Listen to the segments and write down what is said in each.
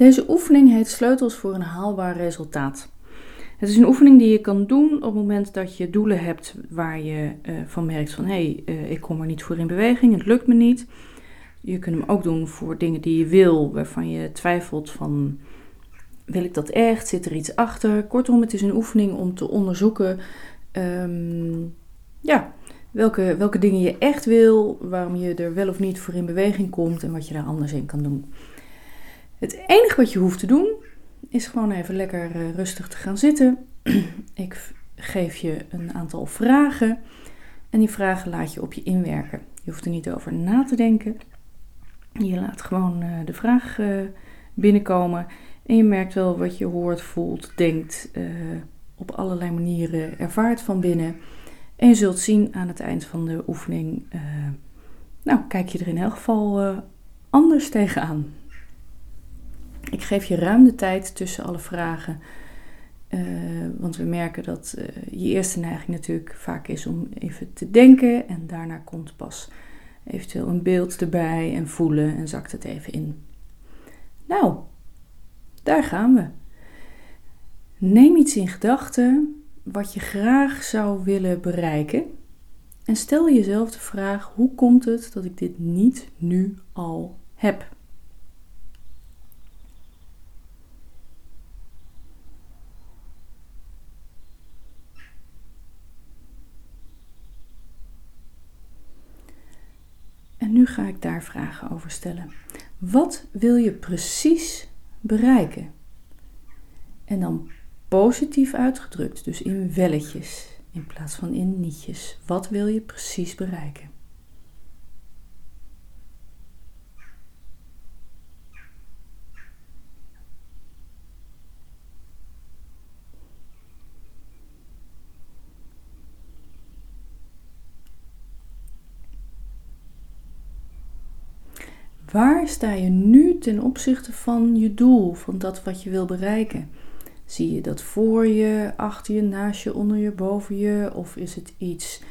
Deze oefening heet Sleutels voor een haalbaar resultaat. Het is een oefening die je kan doen op het moment dat je doelen hebt waar je uh, van merkt van hé, hey, uh, ik kom er niet voor in beweging, het lukt me niet. Je kunt hem ook doen voor dingen die je wil, waarvan je twijfelt van wil ik dat echt, zit er iets achter. Kortom, het is een oefening om te onderzoeken um, ja, welke, welke dingen je echt wil, waarom je er wel of niet voor in beweging komt en wat je daar anders in kan doen. Het enige wat je hoeft te doen is gewoon even lekker uh, rustig te gaan zitten. Ik geef je een aantal vragen en die vragen laat je op je inwerken. Je hoeft er niet over na te denken. Je laat gewoon uh, de vraag uh, binnenkomen en je merkt wel wat je hoort, voelt, denkt, op allerlei manieren ervaart van binnen. En je zult zien aan het eind van de oefening, nou kijk je er in elk geval anders tegenaan. Ik geef je ruim de tijd tussen alle vragen. Uh, want we merken dat uh, je eerste neiging natuurlijk vaak is om even te denken. En daarna komt pas eventueel een beeld erbij en voelen en zakt het even in. Nou, daar gaan we. Neem iets in gedachten wat je graag zou willen bereiken. En stel jezelf de vraag: hoe komt het dat ik dit niet nu al heb? Ga ik daar vragen over stellen. Wat wil je precies bereiken? En dan positief uitgedrukt, dus in welletjes in plaats van in nietjes. Wat wil je precies bereiken? Waar sta je nu ten opzichte van je doel, van dat wat je wil bereiken? Zie je dat voor je, achter je, naast je, onder je, boven je? Of is het iets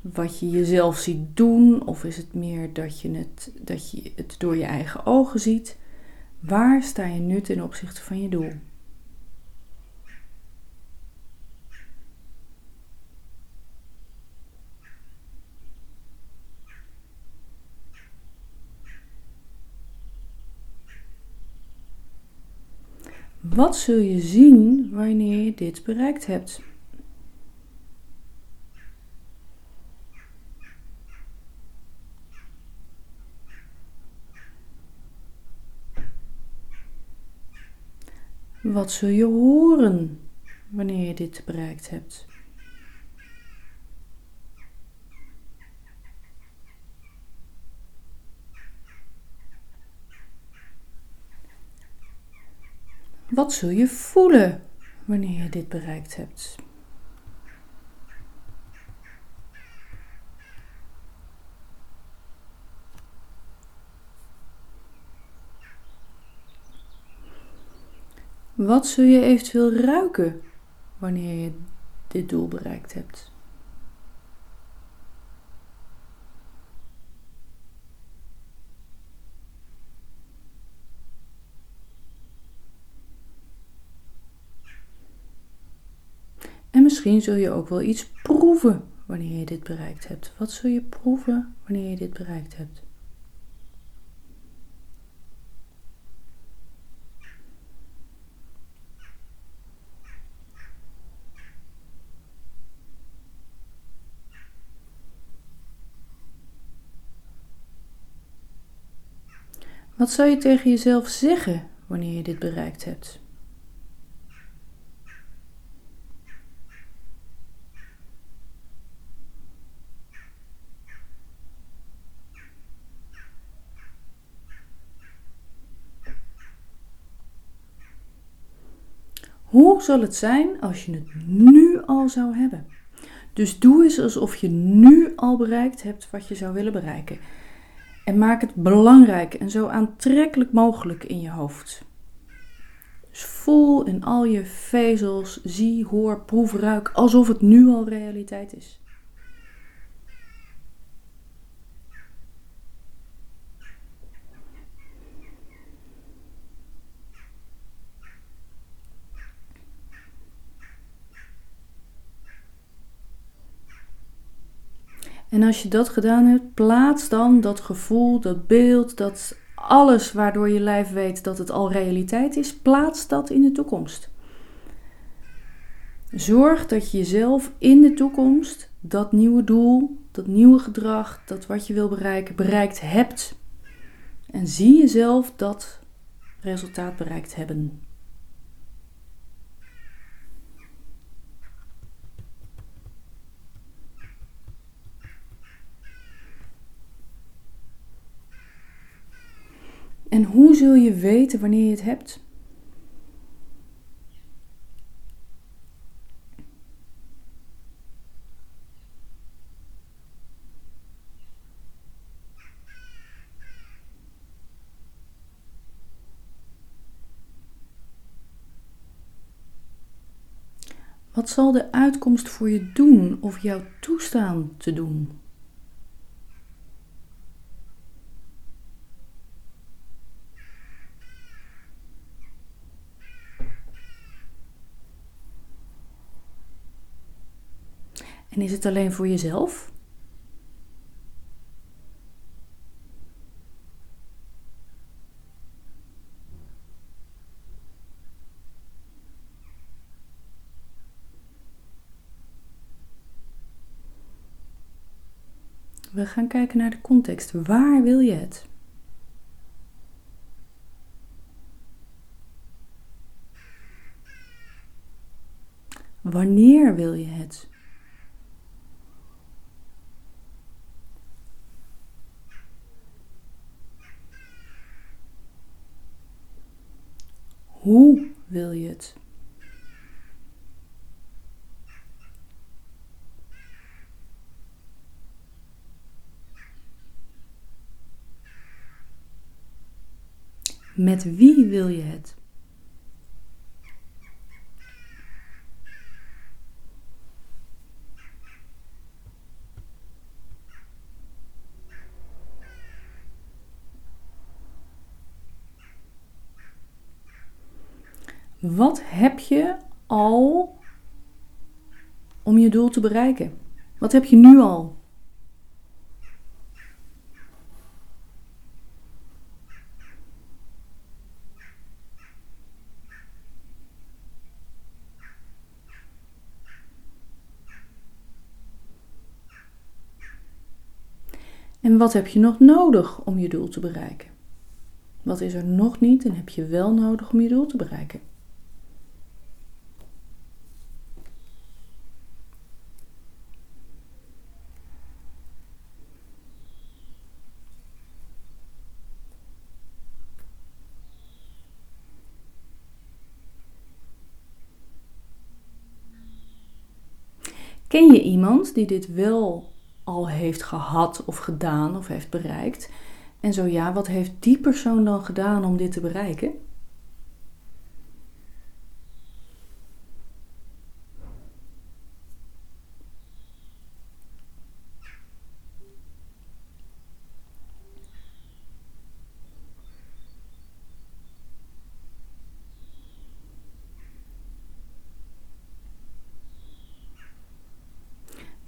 wat je jezelf ziet doen? Of is het meer dat je het, dat je het door je eigen ogen ziet? Waar sta je nu ten opzichte van je doel? Wat zul je zien wanneer je dit bereikt hebt? Wat zul je horen wanneer je dit bereikt hebt? Wat zul je voelen wanneer je dit bereikt hebt? Wat zul je eventueel ruiken wanneer je dit doel bereikt hebt? En misschien zul je ook wel iets proeven wanneer je dit bereikt hebt. Wat zul je proeven wanneer je dit bereikt hebt? Wat zou je tegen jezelf zeggen wanneer je dit bereikt hebt? Hoe zal het zijn als je het nu al zou hebben? Dus doe eens alsof je nu al bereikt hebt wat je zou willen bereiken. En maak het belangrijk en zo aantrekkelijk mogelijk in je hoofd. Dus voel in al je vezels, zie, hoor, proef, ruik, alsof het nu al realiteit is. En als je dat gedaan hebt, plaats dan dat gevoel, dat beeld, dat alles waardoor je lijf weet dat het al realiteit is, plaats dat in de toekomst. Zorg dat je jezelf in de toekomst dat nieuwe doel, dat nieuwe gedrag, dat wat je wil bereiken, bereikt hebt. En zie jezelf dat resultaat bereikt hebben. En hoe zul je weten wanneer je het hebt? Wat zal de uitkomst voor je doen of jou toestaan te doen? En is het alleen voor jezelf? We gaan kijken naar de context. Waar wil je het? Wanneer wil je het? Hoe wil je het? Met wie wil je het? Wat heb je al om je doel te bereiken? Wat heb je nu al? En wat heb je nog nodig om je doel te bereiken? Wat is er nog niet en heb je wel nodig om je doel te bereiken? Ken je iemand die dit wel al heeft gehad of gedaan of heeft bereikt? En zo ja, wat heeft die persoon dan gedaan om dit te bereiken?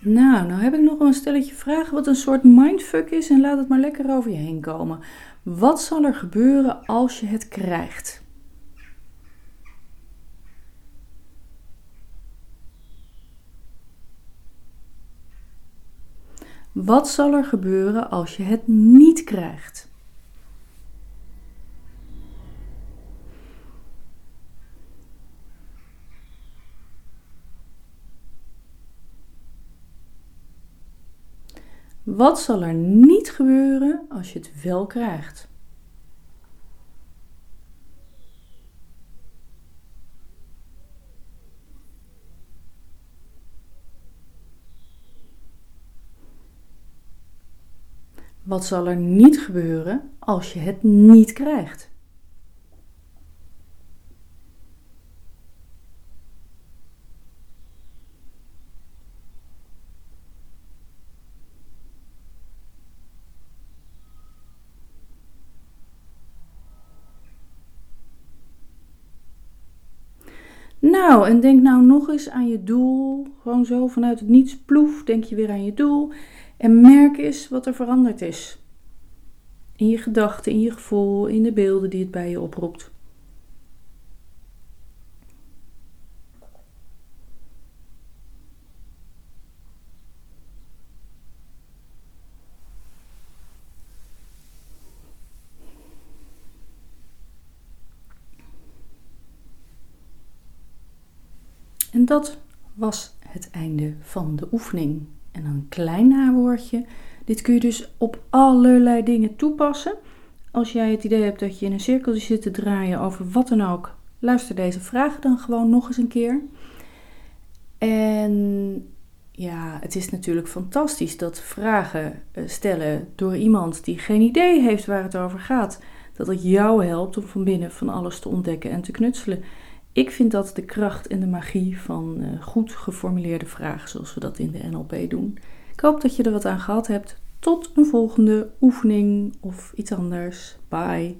Nou, nou heb ik nog een stelletje vragen wat een soort mindfuck is en laat het maar lekker over je heen komen. Wat zal er gebeuren als je het krijgt? Wat zal er gebeuren als je het niet krijgt? Wat zal er niet gebeuren als je het wel krijgt? Wat zal er niet gebeuren als je het niet krijgt? Nou, en denk nou nog eens aan je doel. Gewoon zo vanuit het niets ploef, denk je weer aan je doel. En merk eens wat er veranderd is. In je gedachten, in je gevoel, in de beelden die het bij je oproept. En dat was het einde van de oefening. En een klein nawoordje. Dit kun je dus op allerlei dingen toepassen. Als jij het idee hebt dat je in een cirkel zit te draaien over wat dan ook, luister deze vragen dan gewoon nog eens een keer. En ja, het is natuurlijk fantastisch dat vragen eh, stellen door iemand die geen idee heeft waar het over gaat, dat het jou helpt om van binnen van alles te ontdekken en te knutselen. Ik vind dat de kracht en de magie van uh, goed geformuleerde vragen, zoals we dat in de NLP doen. Ik hoop dat je er wat aan gehad hebt. Tot een volgende oefening of iets anders. Bye.